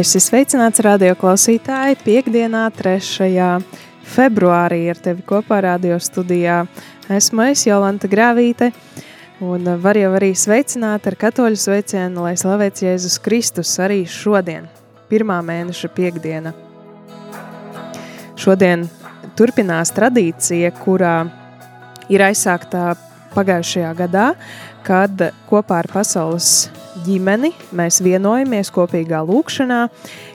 Es esmu sveicināts radio klausītāji piekdienā, 3. februārī ar tevi kopā radio studijā. Esmu es, Jolanta Grāvīte, un var jau arī sveicināt ar katoļu sveicienu, lai slavēts Jēzus Kristus arī šodien, pirmā mēneša piekdiena. Šodien turpinās tradīcija, kurā ir aizsākta pagājušajā gadā, kad kopā ar pasaules ģimeni mēs vienojamies kopīgā lūkšanā,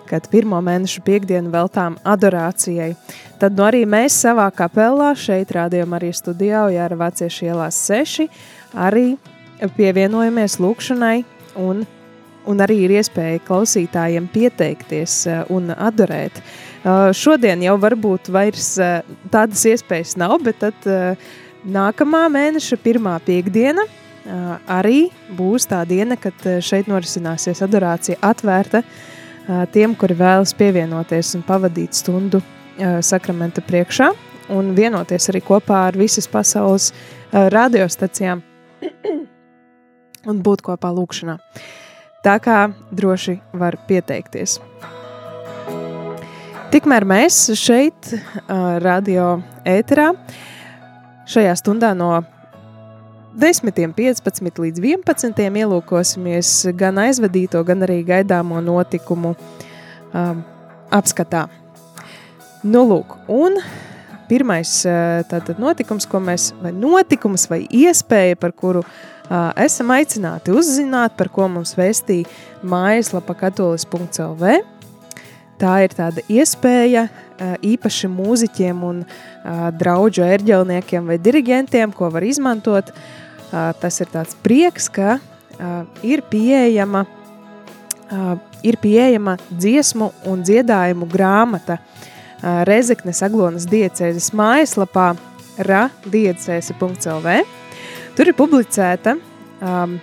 kad pirmo mēnešu piekdienu veltām adorācijai. Tad nu arī mēs savā kapelā šeit rādījām arī studijā, Jāra Vācieši ielās 6, arī pievienojamies lūkšanai un, un arī ir iespēja klausītājiem pieteikties eh, un adorēt. Eh, šodien jau varbūt vairs eh, tādas iespējas nav, bet tad nākamā mēneša pirmā piekdiena – arī būs tā diena, kad šeit norisināsies adorācija atvērta tiem, kuri vēlas pievienoties un pavadīt stundu sakramenta priekšā un vienoties arī kopā ar visas pasaules radiostacijām un būt kopā lūkšanā. Tā kā droši var pieteikties. Tikmēr mēs šeit, radio ēterā, šajā stundā no 10, 15 līdz 11 ielūkosimies gan aizvadīto, gan arī gaidāmo notikumu um, apskatā. Nu, lūk, un pirmais tātad notikums, ko mēs, vai notikums, vai iespēja, par kuru uh, esam aicināti uzzināt, par ko mums vēstīja mājaslapa katolis.lv. Tā ir tāda iespēja uh, īpaši mūziķiem un uh, draudžu ērģelniekiem vai dirigentiem, ko var izmantot, uh, tas ir tāds prieks, ka ir pieejama, ir pieejama dziesmu un dziedājumu grāmata Rezeknes Aglonas diecēzes mājaslapā radiecēse.lv. Tur ir publicēta um,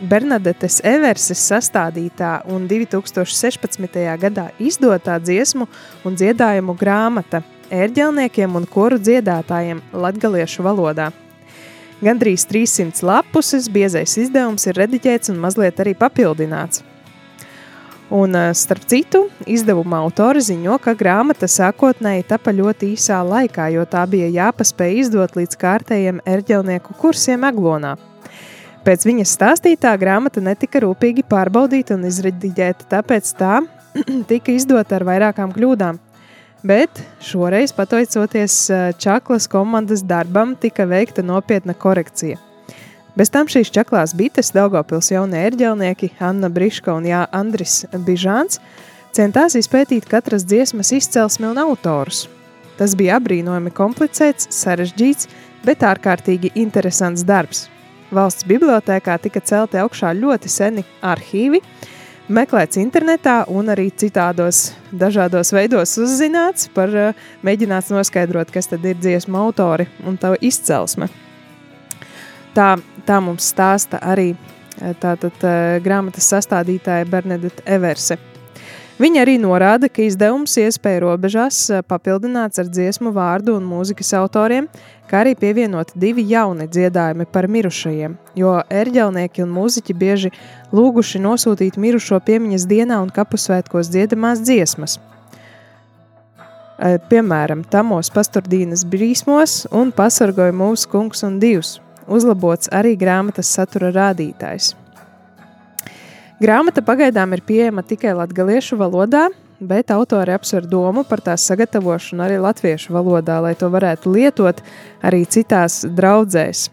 Bernadetes Everses sastādītā un 2016. gadā izdotā dziesmu un dziedājumu grāmata ērģelniekiem un koru dziedātājiem latgaliešu valodā – Gandrīz 300 lapuses, biezais izdevums ir rediģēts un mazliet arī papildināts. Un, eh, starp citu, izdevuma autori ziņo, ka grāmata sākotnēji tapa ļoti īsā laikā, jo tā bija jāpaspēj izdot līdz kārtējiem erģelnieku kursiem Aglonā. Pēc viņas stāstītā grāmata netika rūpīgi pārbaudīta un izrediģēta, tāpēc tā tika izdota ar vairākām kļūdām bet šoreiz, pateicoties Čaklas komandas darbam, tika veikta nopietna korekcija. Bez tam šīs čaklās bites, Daugopils jaunie erģelnieki, Anna Briška un Jā, Andris Bižāns, centās izpētīt katras dziesmas izcelsmi un autorus. Tas bija apbrīnojami komplicēts, sarežģīts, bet ārkārtīgi interesants darbs. Valsts bibliotēkā tika celti augšā ļoti seni arhīvi, meklēts internetā un arī citādos dažādos veidos uzzināts par, eh, mēģināts noskaidrot, kas tad ir dziesmu autori un tā izcelsme. Tā, tā mums stāsta arī eh, tātad eh, grāmatas sastādītāja Bernadette Everse. Viņa arī norāda, ka izdevums iespēja robežās eh, papildināts ar dziesmu vārdu un mūzikas autoriem, kā arī pievienot divi jauni dziedājumi par mirušajiem, jo ērģelnieki un mūziķi bieži lūguši nosūtīt mirušo piemiņas dienā un kapusvētkos dziedamās dziesmas. Eh, piemēram, Tamos pasturdīnas brīsmos un pasargoja mūsu kungs un divs, uzlabots arī grāmatas satura rādītājs. Grāmata pagaidām ir pieejama tikai latviešu valodā, bet autori apsver domu par tās sagatavošanu arī latviešu valodā, lai to varētu lietot arī citās draudzēs.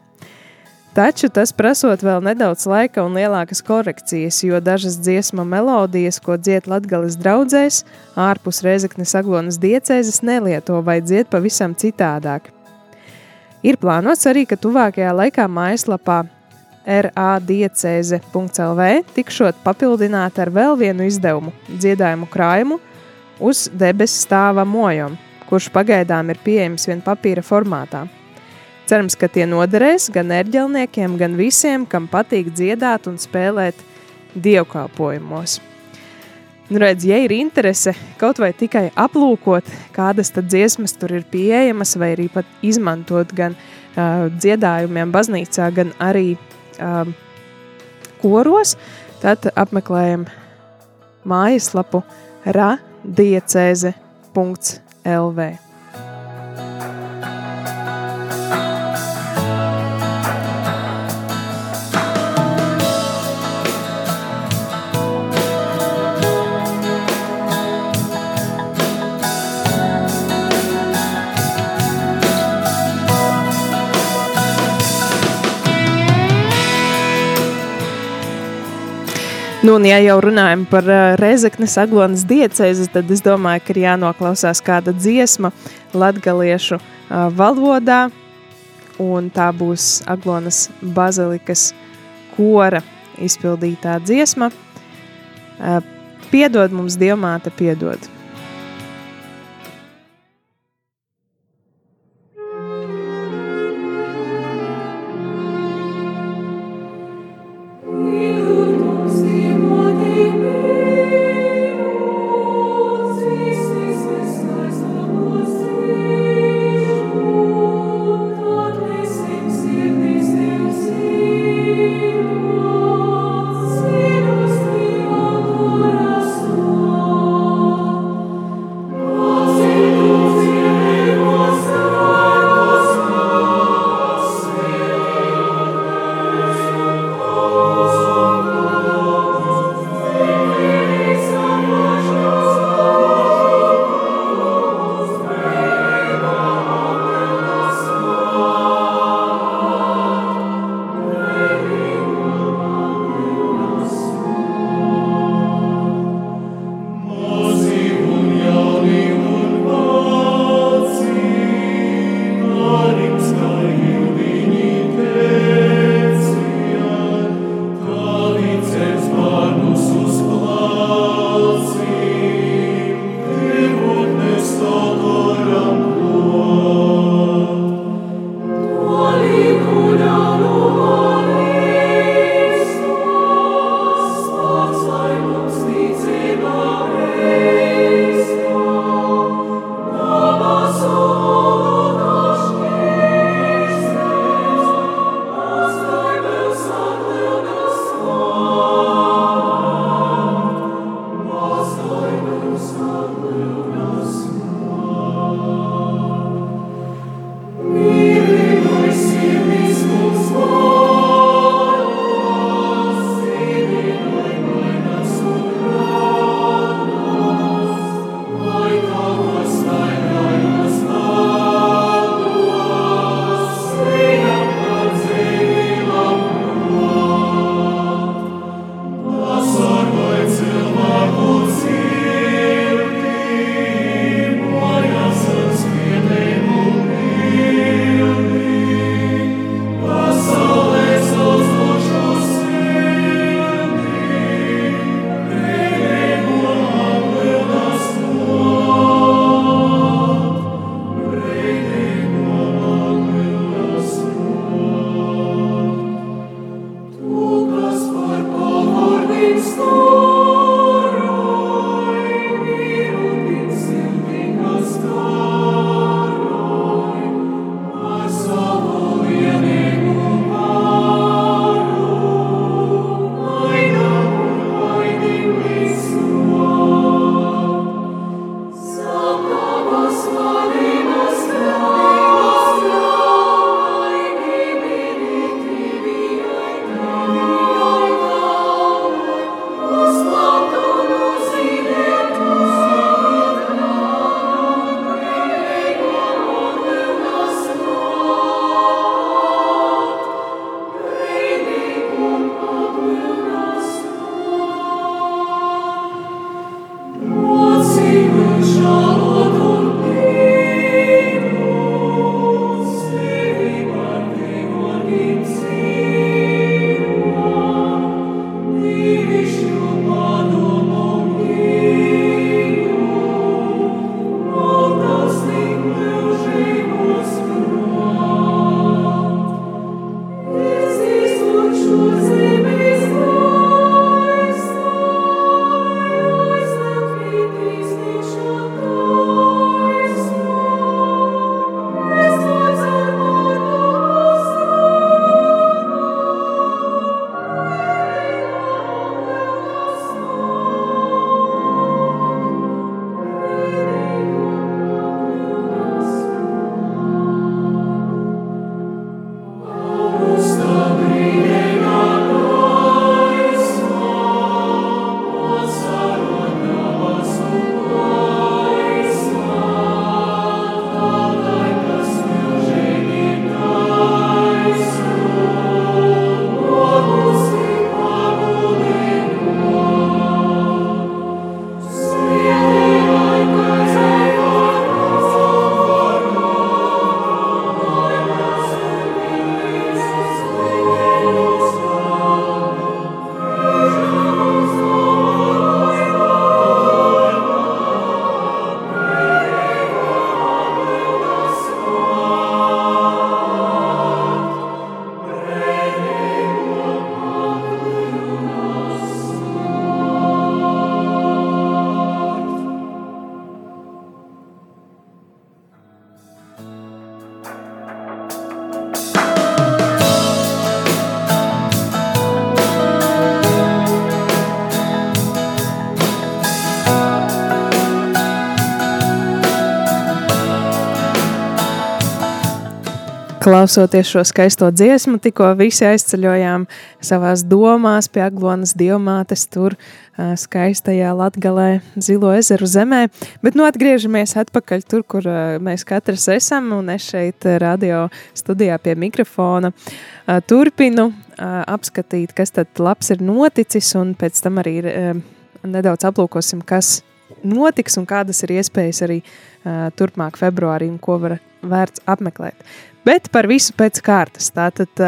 Taču tas prasot vēl nedaudz laika un lielākas korekcijas, jo dažas dziesmu melodijas, ko dzied Latvijas draudzēs, ārpus Reizeknes Aglonas diecēzes nelieto vai dzied pavisam citādāk. Ir plānots arī, ka tuvākajā laikā mājaslapā radiecēze.lv tikšot papildināta ar vēl vienu izdevumu - dziedājumu krājumu uz debesu stāva mojam, kurš pagaidām ir pieejams vien papīra formātā. Cerams, ka tie noderēs gan ērģelniekiem, gan visiem, kam patīk dziedāt un spēlēt dievkalpojumos. Nu, redz, ja ir interese kaut vai tikai aplūkot, kādas tad dziesmas tur ir pieejamas, vai arī pat izmantot gan uh, dziedājumiem baznīcā, gan arī uh, koros, tad apmeklējam mājaslapu radiecēze.lv. Nu, un, ja jau runājam par uh, Rezeknes Aglonas diecēzi, tad es domāju, ka ir jānoklausās kāda dziesma latgaliešu uh, valodā, un tā būs Aglonas bazilikas kora izpildītā dziesma. Uh, piedod mums, Dievmāte, piedod. so Klausoties šo skaisto dziesmu, tikko visi aizceļojām savās domās pie Aglonas diamātes, tur skaistajā Latgalē, Zilo ezeru zemē. Bet nu atgriežamies atpakaļ tur, kur mēs katrs esam, un es šeit radio studijā pie mikrofona turpinu apskatīt, kas tad labs ir noticis, un pēc tam arī nedaudz aplūkosim, kas notiks un kādas ir iespējas arī turpmāk februārī un ko var vērts apmeklēt. Bet par visu pēc kārtas. Tātad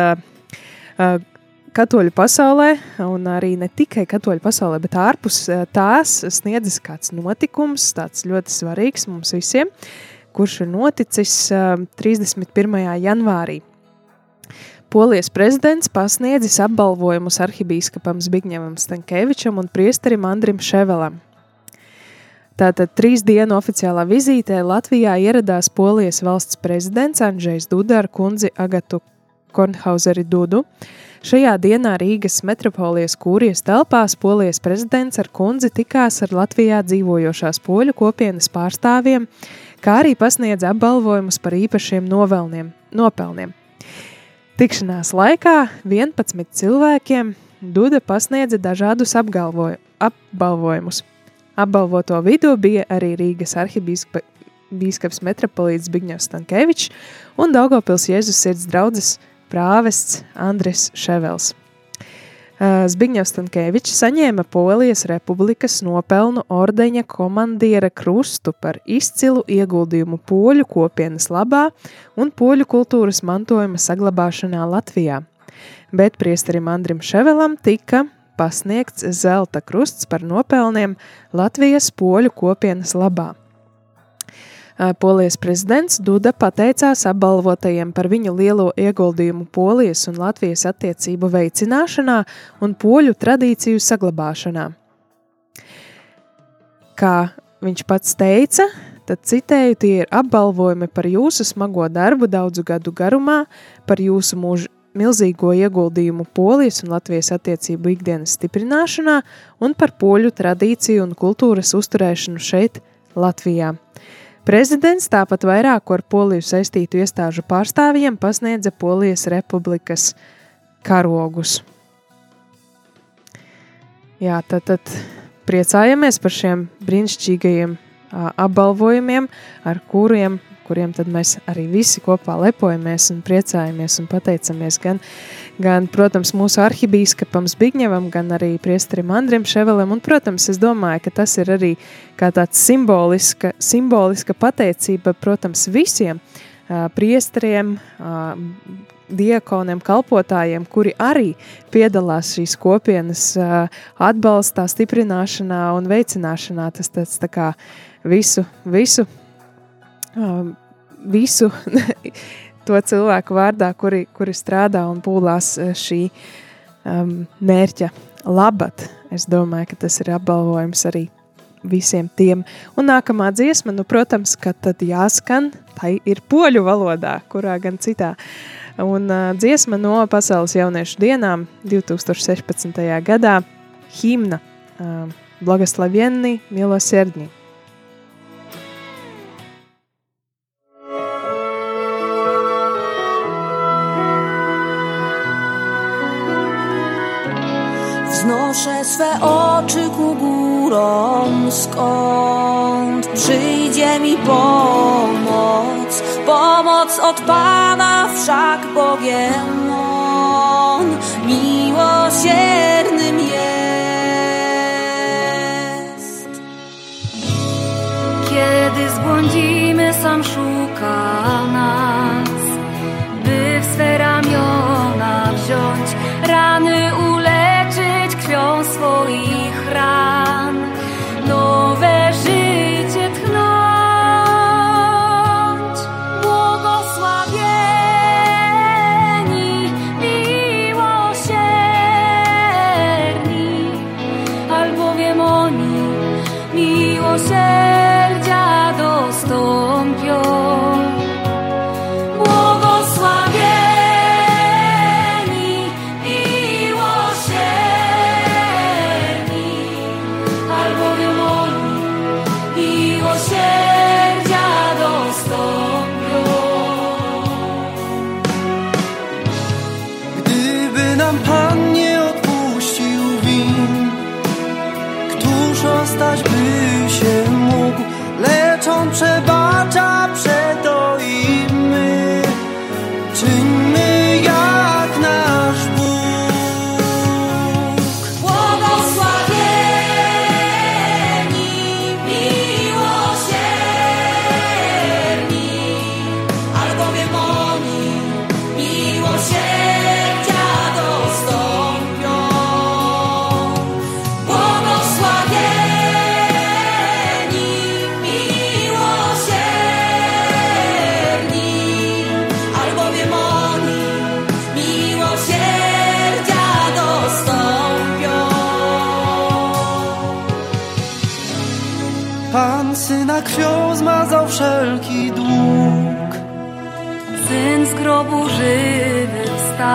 katoļu pasaulē, un arī ne tikai katoļu pasaulē, bet ārpus tās sniedzas kāds notikums, tāds ļoti svarīgs mums visiem, kurš ir noticis uh, 31. janvārī. Polijas prezidents pasniedzis apbalvojumus arhibīskapam Zbigņevam Stankevičam un priesterim Andrim Ševelam. Tātad trīs dienu oficiālā vizītē Latvijā ieradās Polijas valsts prezidents Andrzejs Duda ar kundzi Agatu Kornhauseri Dudu. Šajā dienā Rīgas metropolijas kūrijas telpās Polijas prezidents ar kundzi tikās ar Latvijā dzīvojošās poļu kopienas pārstāvjiem, kā arī pasniedza apbalvojumus par īpašiem novelniem, nopelniem. Tikšanās laikā 11 cilvēkiem Duda pasniedza dažādus apbalvojumus. Apbalvoto vidū bija arī Rīgas arhibīskaps metropolīts Zbigņevs Stankevičs un Daugavpils Jēzus sirds draudzes prāvests Andris Ševels. Zbigņevs Stankevičs saņēma Polijas republikas nopelnu ordeņa komandiera krustu par izcilu ieguldījumu poļu kopienas labā un poļu kultūras mantojuma saglabāšanā Latvijā. Bet priesterim Andrim Ševelam tika pasniegts zelta krusts par nopelniem Latvijas poļu kopienas labā. Polijas prezidents Duda pateicās apbalvotajiem par viņu lielo ieguldījumu Polijas un Latvijas attiecību veicināšanā un poļu tradīciju saglabāšanā. Kā viņš pats teica, tad citēju, tie ir apbalvojumi par jūsu smago darbu daudzu gadu garumā, par jūsu mūžu milzīgo ieguldījumu Polijas un Latvijas attiecību ikdienas stiprināšanā un par poļu tradīciju un kultūras uzturēšanu šeit, Latvijā. Prezidents tāpat vairāku ar Poliju saistītu iestāžu pārstāvjiem pasniedza Polijas republikas karogus. Jā, tad, tad priecājamies par šiem brīnišķīgajiem apbalvojumiem, ar kuriem kuriem tad mēs arī visi kopā lepojamies un priecājamies un pateicamies gan, gan protams, mūsu arhibīskapam Zbigņevam, gan arī priesterim Andrim Ševelam, un, protams, es domāju, ka tas ir arī kā tāds simboliska, simboliska pateicība, protams, visiem priesteriem, diekoniem, kalpotājiem, kuri arī piedalās šīs kopienas atbalstā, stiprināšanā un veicināšanā. Tas tāds tā kā visu, visu um, visu to cilvēku vārdā, kuri, kuri strādā un pūlās šī um, mērķa labad. Es domāju, ka tas ir apbalvojums arī visiem tiem. Un nākamā dziesma, nu, protams, ka tad jāskan, tai ir poļu valodā, kurā gan citā. Un uh, dziesma no Pasaules jauniešu dienām 2016. gadā himna uh, Blagoslavjeni Miloserdņi. Wznoszę swe oczy ku górom, skąd przyjdzie mi pomoc. Pomoc od Pana wszak Bogiem On miłosiernym jest. Kiedy zbłądzimy, sam szuka nas,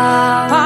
Ah.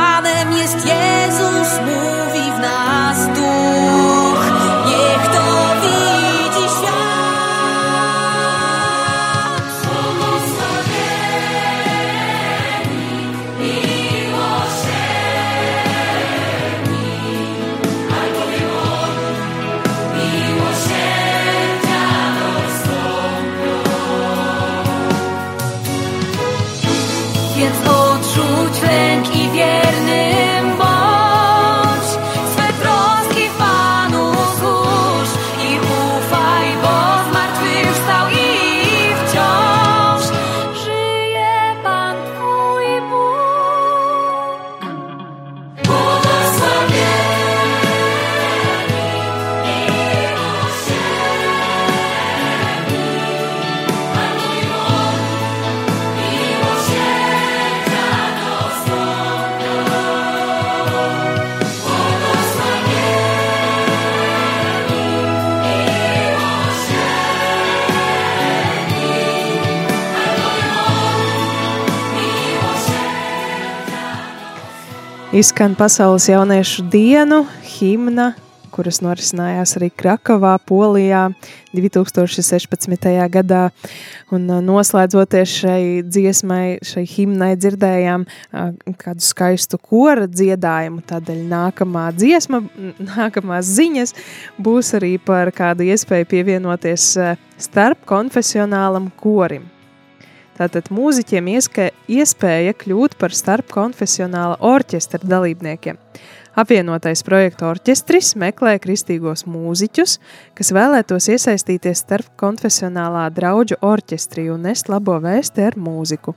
Izskan pasaules jauniešu dienu, himna, kuras norisinājās arī Krakovā, Polijā 2016. gadā. Un uh, noslēdzoties šai dziesmai, šai himnai, dzirdējām uh, kādu skaistu kora dziedājumu. Tādēļ nākamā dziesma, nākamās ziņas būs arī par kādu iespēju pievienoties uh, starp konfesionālam korim. Tātad mūziķiem ieska, iespēja kļūt par starpkonfesionāla orķestra dalībniekiem. Apvienotais projekta orķestris meklē kristīgos mūziķus, kas vēlētos iesaistīties starpkonfesionālā draugu orķestrī un nest labo vēsti ar mūziku.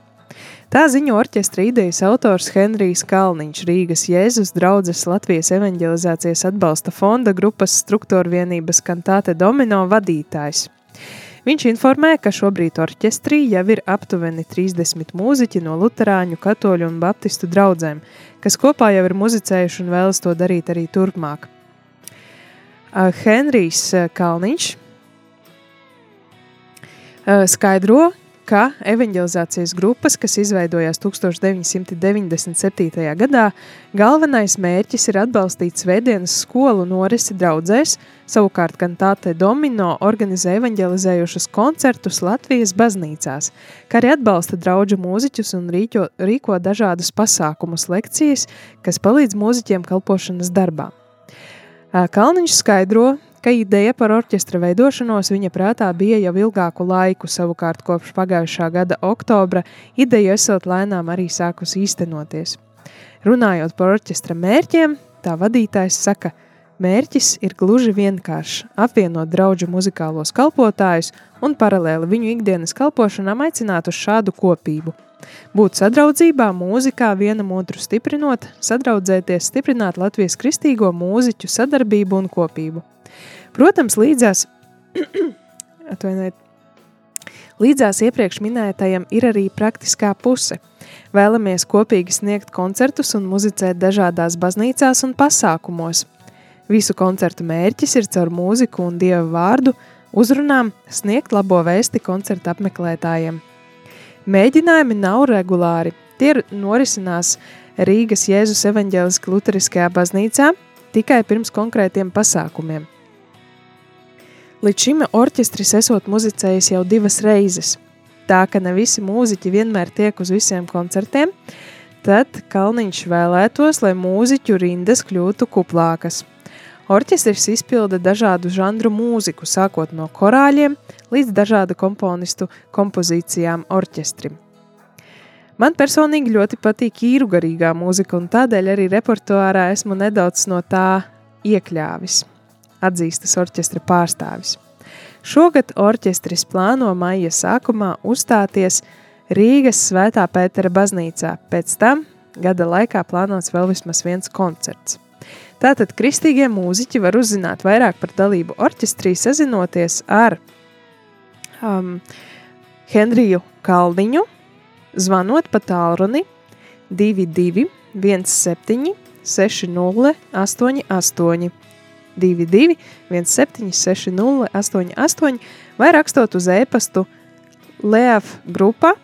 Tā ziņo orķestra idejas autors Henrijs Kalniņš, Rīgas Jēzus draudzes Latvijas evanģelizācijas atbalsta fonda grupas struktūra vienības kantāte Domino vadītājs. Viņš informē, ka šobrīd orķestrī jau ir aptuveni 30 mūziķi no luterāņu, katoļu un baptistu draudzēm, kas kopā jau ir muzicējuši un vēlas to darīt arī turpmāk. Henrijs Kalniņš skaidro, ka evanģelizācijas grupas, kas izveidojās 1997. gadā, galvenais mērķis ir atbalstīt svētdienas skolu norisi draudzēs, savukārt kantāte Domino organizē evanģelizējušus koncertus Latvijas baznīcās, kā arī atbalsta draugu mūziķus un rīko, rīko dažādus pasākumus, lekcijas, kas palīdz mūziķiem kalpošanas darbā. Kalniņš skaidro, ka ideja par orķestra veidošanos viņa prātā bija jau ilgāku laiku, savukārt kopš pagājušā gada oktobra ideja esot lēnām arī sākus īstenoties. Runājot par orķestra mērķiem, tā vadītājs saka, mērķis ir gluži vienkāršs - apvienot draugu muzikālos kalpotājus un paralēli viņu ikdienas kalpošanām aicināt uz šādu kopību. Būt sadraudzībā, mūzikā, vienam otru stiprinot, sadraudzēties, stiprināt Latvijas kristīgo mūziķu sadarbību un kopību. Protams, līdzās, atvainojiet, līdzās iepriekš minētajam ir arī praktiskā puse. Vēlamies kopīgi sniegt koncertus un muzicēt dažādās baznīcās un pasākumos. Visu koncertu mērķis ir caur mūziku un dieva vārdu uzrunām sniegt labo vēsti koncertu apmeklētājiem. Mēģinājumi nav regulāri. Tie norisinās Rīgas Jēzus evaņģēliskajā Lutheriskajā baznīcā tikai pirms konkrētiem pasākumiem. Līdz šim orķestris esot muzicējis jau divas reizes. Tā ka ne visi mūziķi vienmēr tiek uz visiem koncertiem, tad Kalniņš vēlētos, lai mūziķu rindas kļūtu kuplākas. Orķestris izpilda dažādu žanru mūziku, sākot no korāļiem līdz dažādu komponistu kompozīcijām orķestrim. Man personīgi ļoti patīk īru garīgā mūzika, un tādēļ arī repertuārā esmu nedaudz no tā iekļāvis, atzīstas orķestra pārstāvis. Šogad orķestris plāno maija sākumā uzstāties Rīgas Svētā Pētera baznīcā, pēc tam gada laikā plānots vēl vismaz viens koncerts. Tātad kristīgie mūziķi var uzzināt vairāk par dalību orķestrī, sazinoties ar um, Henriju Kalniņu, zvanot pa tālruni 22 17 60 88 22, 176, 088 vai rakstot uz e-pastu leafgrupa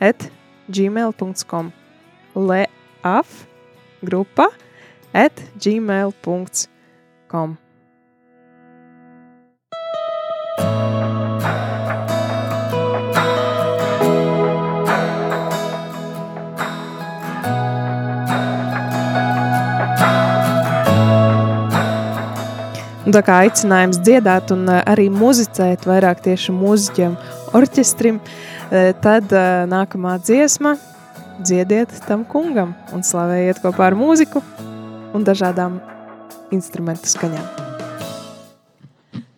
at gmail.com. Leafgrupa at gmail.com. Un tā kā aicinājums dziedāt un eh, arī muzicēt vairāk tieši mūziķiem, orķestrim, eh, tad eh, nākamā dziesma dziediet tam kungam un slavējiet kopā ar mūziku un dažādām instrumentu skaņām.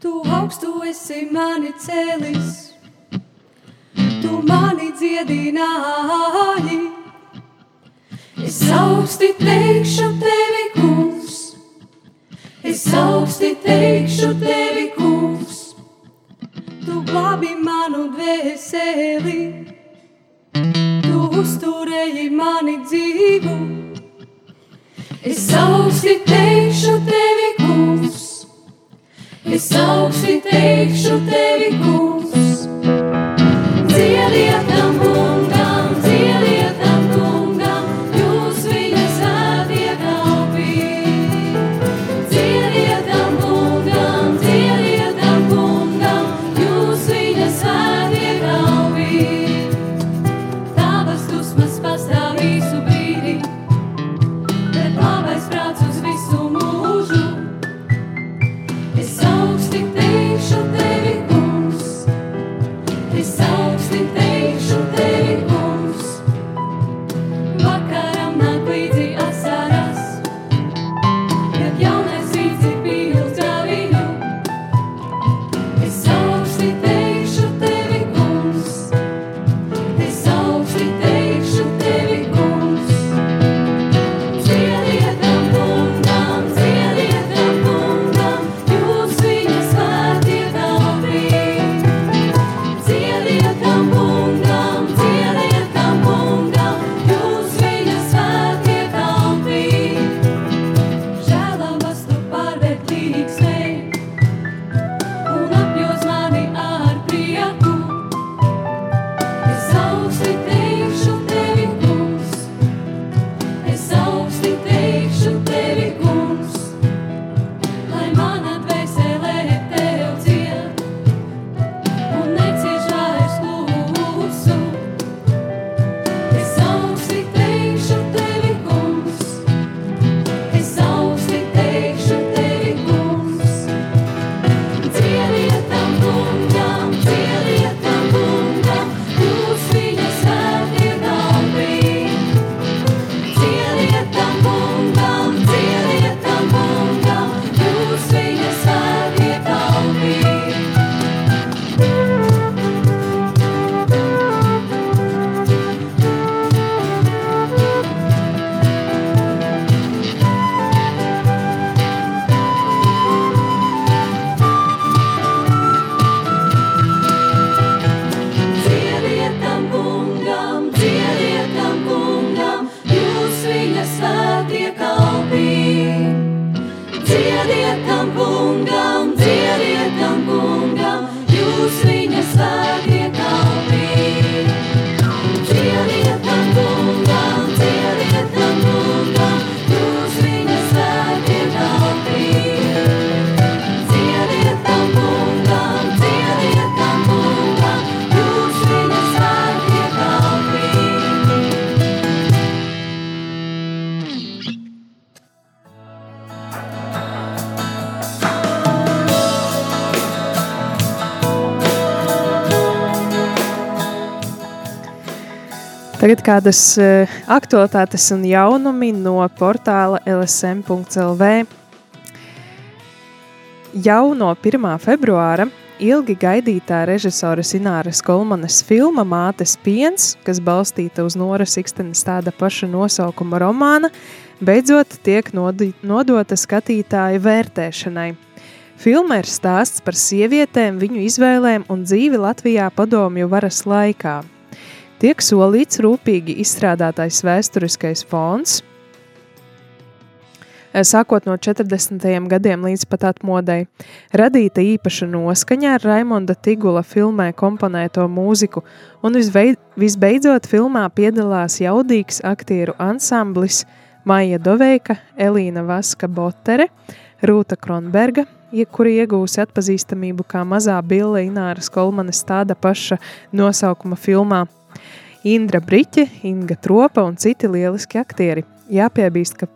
Tu augstu esi mani cēlis, tu mani dziedināji. Es augsti teikšu tevi, kungs, es augsti teikšu tevi, kungs. Tu glābi manu dvēseli, tu uzturēji mani dzīvu. Es augsti teikšu tevi, kungs. Es augsti teikšu tevi, kungs. Dziediet tam Tagad kādas eh, aktualitātes un jaunumi no portāla LSM.CLV. Jau no 1. februāra ilgi gaidītā režisora Ināras Kolmanas filma Mātes piens, kas balstīta uz Noras Ikstenes tāda paša nosaukuma romāna, beidzot tiek nodota skatītāju vērtēšanai. Filma ir stāsts par sievietēm, viņu izvēlēm un dzīvi Latvijā padomju varas laikā. Tiek solīts rūpīgi izstrādātais vēsturiskais fons, eh, sākot no 40. gadiem līdz pat atmodai. Radīta īpaša noskaņa ar Raimonda Tigula filmē komponēto mūziku, un visveid, visbeidzot filmā piedalās jaudīgs aktieru ansamblis Maija Doveika, Elīna Vaska Botere, Rūta Kronberga, kuri iegūsi atpazīstamību kā mazā Bille Ināras Kolmanes tāda paša nosaukuma filmā. Indra Briķe, Inga Tropa un citi lieliski aktieri. Jāpiebīst, ka,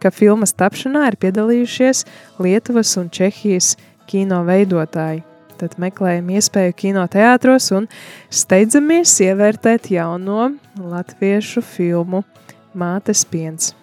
ka filmas tapšanā ir piedalījušies Lietuvas un Čehijas kino veidotāji. Tad meklējam iespēju kinoteātros un steidzamies ievērtēt jauno latviešu filmu Mātes piens.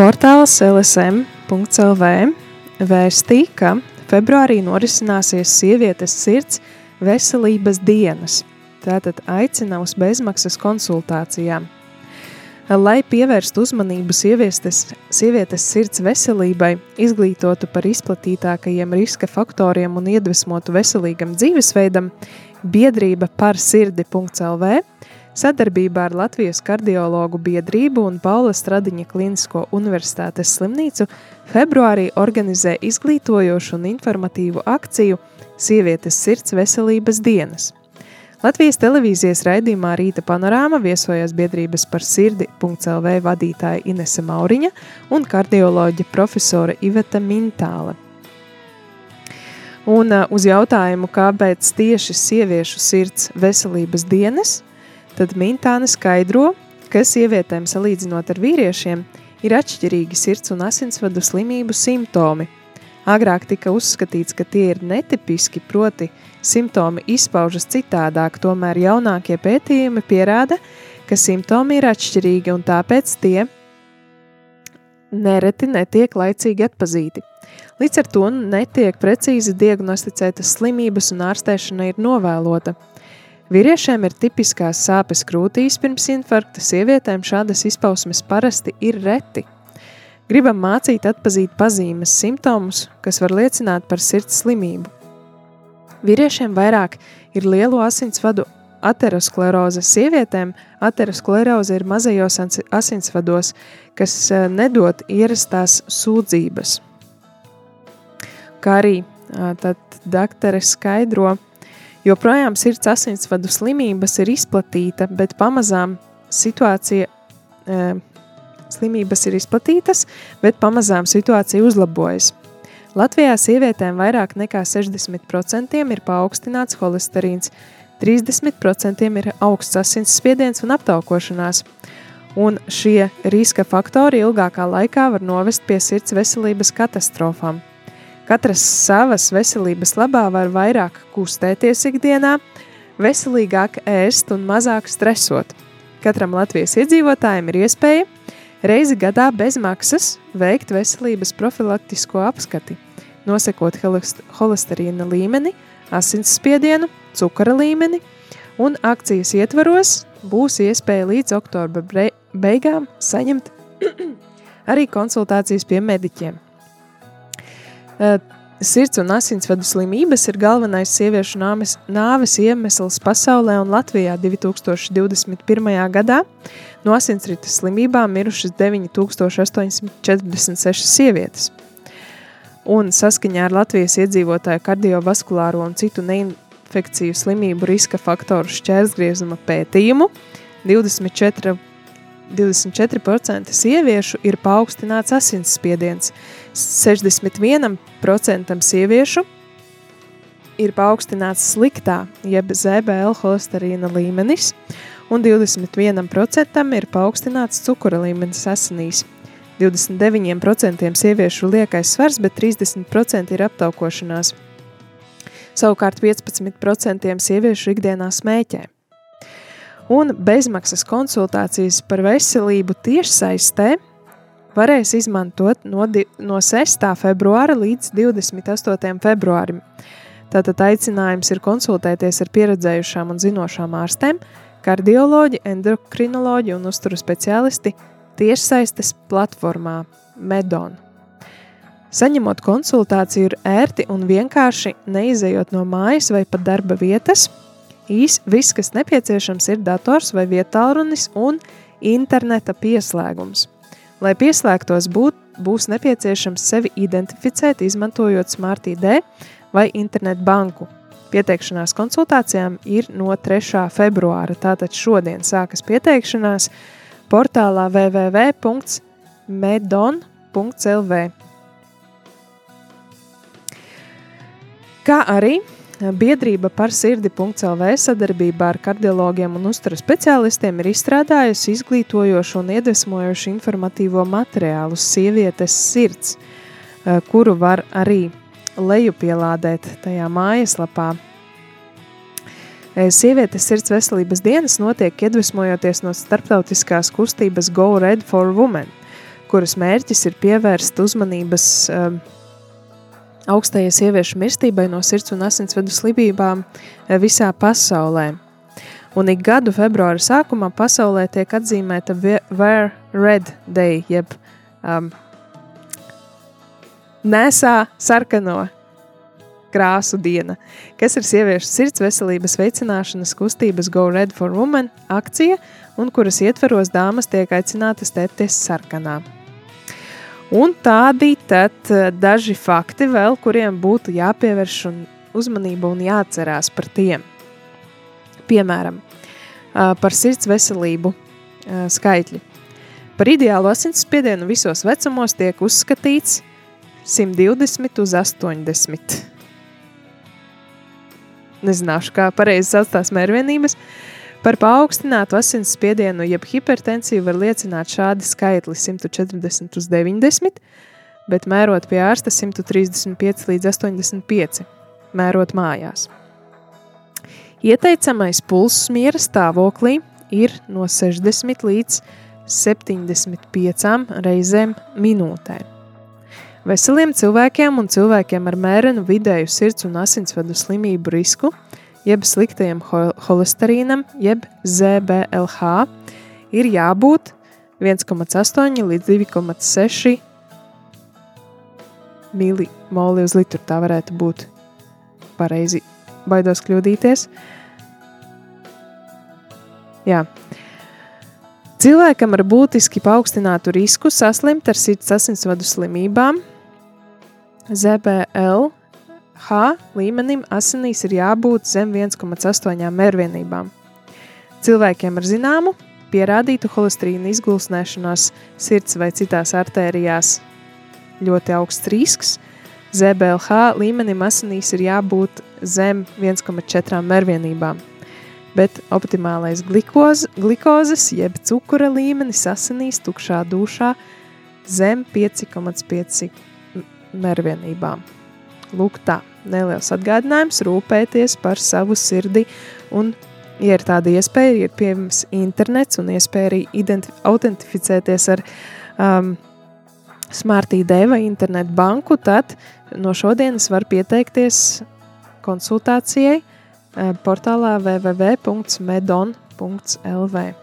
Portāls LSM.CLV vēstīja, ka februārī norisināsies sievietes sirds veselības dienas. Tātad aicina uz bezmaksas konsultācijām. Lai pievērstu uzmanību sievietes, sievietes sirds veselībai, izglītotu par izplatītākajiem riska faktoriem un iedvesmotu veselīgam dzīvesveidam, biedrība par sirdi.lv sadarbībā ar Latvijas kardiologu biedrību un Paula Stradiņa Klinisko universitātes slimnīcu februārī organizē izglītojošu un informatīvu akciju Sievietes sirds veselības dienas. Latvijas televīzijas raidījumā Rīta panorāma viesojās biedrības par sirdi.lv vadītāja Inese Mauriņa un kardioloģa profesora Iveta Mintāle. Un uh, uz jautājumu, kāpēc tieši sieviešu sirds veselības dienas, tad Mintāne skaidro, ka sievietēm salīdzinot ar vīriešiem ir atšķirīgi sirds un asinsvadu slimību simptomi. Agrāk tika uzskatīts, ka tie ir netipiski, proti simptomi izpaužas citādāk, tomēr jaunākie pētījumi pierāda, ka simptomi ir atšķirīgi un tāpēc tie nereti netiek laicīgi atpazīti. Līdz ar to netiek precīzi diagnosticētas slimības un ārstēšana ir novēlota. Vīriešiem ir tipiskās sāpes krūtīs pirms infarkta, sievietēm šādas izpausmes parasti ir reti. Gribam mācīt atpazīt pazīmes simptomus, kas var liecināt par sirds slimību. Vīriešiem vairāk ir lielo asinsvadu ateroskleroze, sievietēm ateroskleroze ir mazajos asinsvados, kas eh, nedod ierastās sūdzības. Kā arī ā, tad daktare skaidro, joprojām sirds asinsvadu slimības ir izplatīta, bet pamazām situācija, e, slimības ir izplatītas, bet pamazām situācija uzlabojas. Latvijā sievietēm vairāk nekā 60% ir paaugstināts holesterīns, 30% ir augsts asinsspiediens un aptaukošanās. Un šie riska faktori ilgākā laikā var novest pie sirds veselības katastrofām. Katras savas veselības labā var vairāk kustēties ikdienā, veselīgāk ēst un mazāk stresot. Katram Latvijas iedzīvotājam ir iespēja reizi gadā bez maksas veikt veselības profilaktisko apskati, holest- holesterīna līmeni, asinsspiedienu, cukura līmeni, un akcijas ietvaros būs iespēja līdz oktobra beigām saņemt arī konsultācijas pie mediķiem. Eh, Sirds un asinsvadu slimības ir galvenais sieviešu nāves, nāves iemesls pasaulē un Latvijā 2021. gadā. No asinsrites slimībām mirušas 9846 sievietes. Un saskaņā ar Latvijas iedzīvotāju kardiovaskulāro un citu neinfekciju slimību riska faktoru šķērsgriezuma pētījumu 24 24% sieviešu ir paaugstināts asinsspiediens, 61% sieviešu ir paaugstināts sliktā, jeb ZBL holesterīna līmenis, un 21% ir paaugstināts cukura līmenis asinīs. 29% sieviešu liekais svars, bet 30% ir aptaukošanās. Savukārt 15% sieviešu ikdienā smēķē un bezmaksas konsultācijas par veselību tiešsaistē varēs izmantot no, no 6. februāra līdz 28. februārim. Tātad aicinājums ir konsultēties ar pieredzējušām un zinošām ārstēm, kardioloģi, endokrinoloģi un uzturu speciālisti tiešsaistes platformā Medon. Saņemot konsultāciju ir ērti un vienkārši neizejot no mājas vai pat darba vietas. Īs, viss, kas nepieciešams, ir dators vai vietālrunis un interneta pieslēgums. Lai pieslēgtos, būt, būs nepieciešams sevi identificēt, izmantojot Smart ID vai internetu banku. Pieteikšanās konsultācijām ir no 3. februāra, tātad šodien sākas pieteikšanās portālā www.medon.lv. Kā arī biedrība par sirdi.lv sadarbībā ar kardiologiem un uzturu speciālistiem ir izstrādājusi izglītojošu un iedvesmojošu informatīvo materiālu sievietes sirds, eh, kuru var arī lejupielādēt tajā mājaslapā. Eh, Sievietes sirds veselības dienas notiek iedvesmojoties no starptautiskās kustības Go Red for Women, kuras mērķis ir pievērst uzmanības uh, augstajai sieviešu mirstībai no sirds un asinsvedu slimībām eh, visā pasaulē. Un ik gadu februāra sākumā pasaulē tiek atzīmēta Wear Red Day, jeb um, nesā sarkano krāsu diena, kas ir sieviešu sirds veselības veicināšanas kustības Go Red for Women akcija, un kuras ietveros dāmas tiek aicinātas tepties sarkanā. Un tādi tad eh, daži fakti vēl, kuriem būtu jāpievērš un uzmanība un jāatcerās par tiem. Piemēram, eh, par sirds veselību eh, skaitļi. Par ideālu asinsspiedienu visos vecumos tiek uzskatīts 120 uz 80. Nezināšu, kā pareizi sauc tās mērvienības, Par paaugstinātu asinsspiedienu jeb hipertensiju var liecināt šādi skaitli 140 uz 90, bet mērot pie ārsta 135 līdz 85, mērot mājās. Ieteicamais pulss miera stāvoklī ir no 60 līdz 75 reizēm minūtē. Veseliem cilvēkiem un cilvēkiem ar mērenu vidēju sirds un asinsvadu slimību risku – jeb sliktajam holesterīnam, jeb ZBLH, ir jābūt 1,8 līdz 2,6 milimoli uz litru. Tā varētu būt pareizi. Baidos kļūdīties. Jā. Cilvēkam ar būtiski paaugstinātu risku saslimt ar sirds asinsvadu slimībām, ZBL H līmenim asinīs ir jābūt zem 1,8 mērvienībām. Cilvēkiem ar zināmu, pierādītu holesterīna izgulsnēšanās sirds vai citās artērijās ļoti augsts risks. ZBLH līmenim asinīs ir jābūt zem 1,4 mērvienībām, bet optimālais glikoz, glikozes jeb cukura līmenis asinīs tukšā dušā zem 5,5 mērvienībām. Lūk tā neliels atgādinājums rūpēties par savu sirdi un, ja ir tāda iespēja, ir pieejams internets un iespēja arī autentificēties ar um, Smart ID vai internetu banku, tad no šodienas var pieteikties konsultācijai uh, portālā www.medon.lv.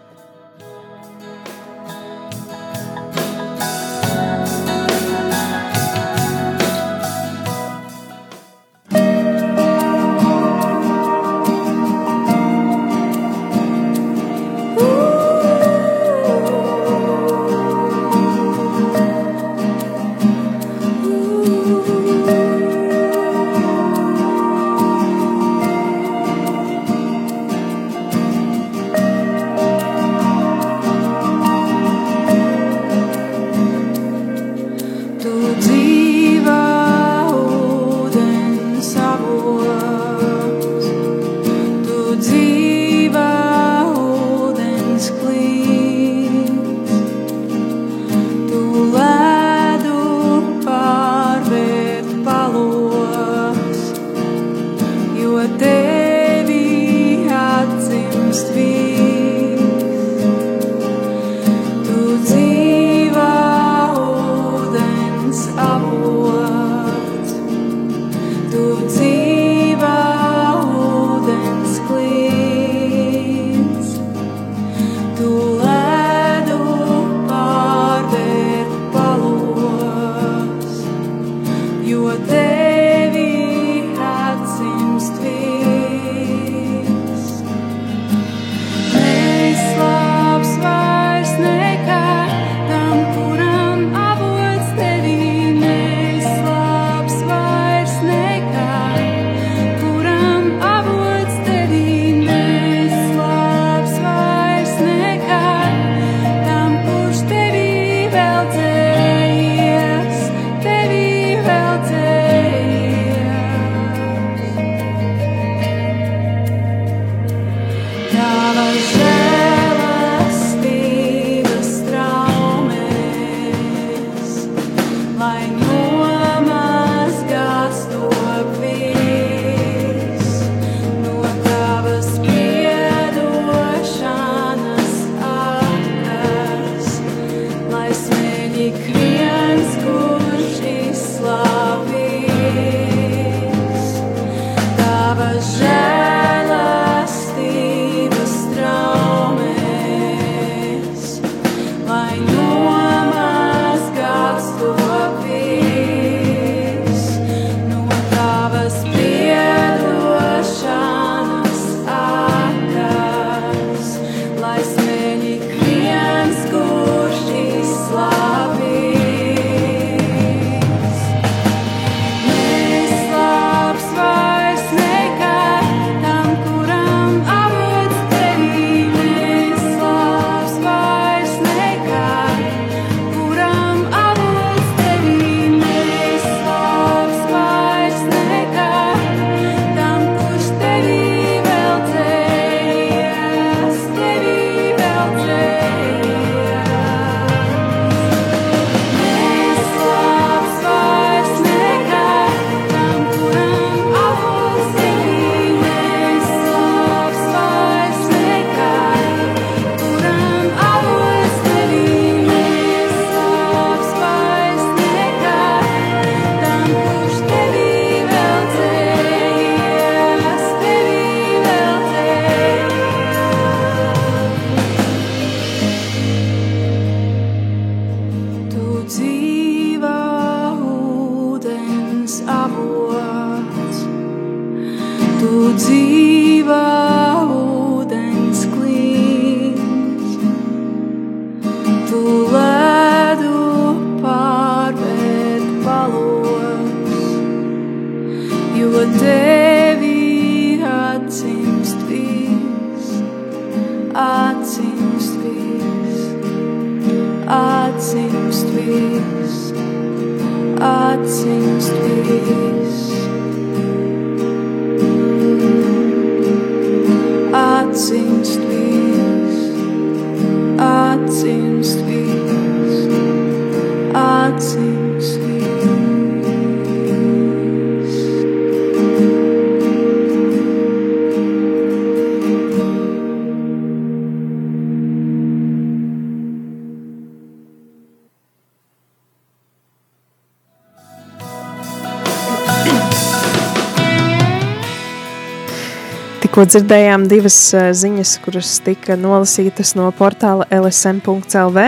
Tikko dzirdējām divas ziņas, kuras tika nolasītas no portāla LSM.CLV.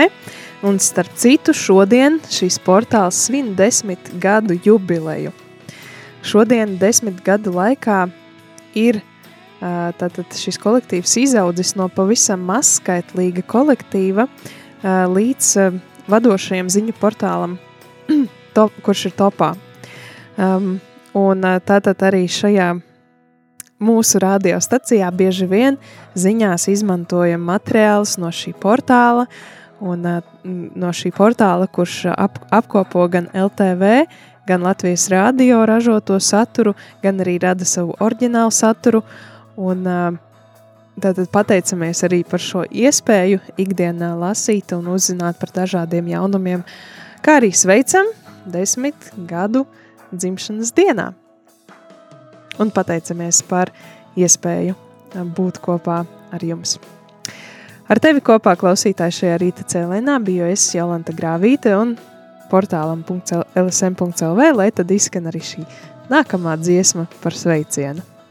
Un starp citu, šodien šīs portāls svin desmit gadu jubileju. Šodien, desmit gadu laikā, ir tātad šis kolektīvs izaudzis no pavisam mazskaitlīga kolektīva līdz vadošajam ziņu portālam, top, kurš ir topā. Um, un tātad arī šajā mūsu radiostacijā bieži vien ziņās izmantojam materiālus no šī portāla, un no šī portāla, kurš ap, apkopo gan LTV, gan Latvijas radio ražoto saturu, gan arī rada savu oriģinālu saturu. Un, tātad pateicamies arī par šo iespēju ikdienā lasīt un uzzināt par dažādiem jaunumiem, kā arī sveicam desmit gadu dzimšanas dienā un pateicamies par iespēju būt kopā ar jums. Ar tevi kopā klausītāji šajā rīta cēlienā biju es Jolanta Grāvīte un portālam .lsm.lv, lai tad izskan arī šī nākamā dziesma par sveicienu.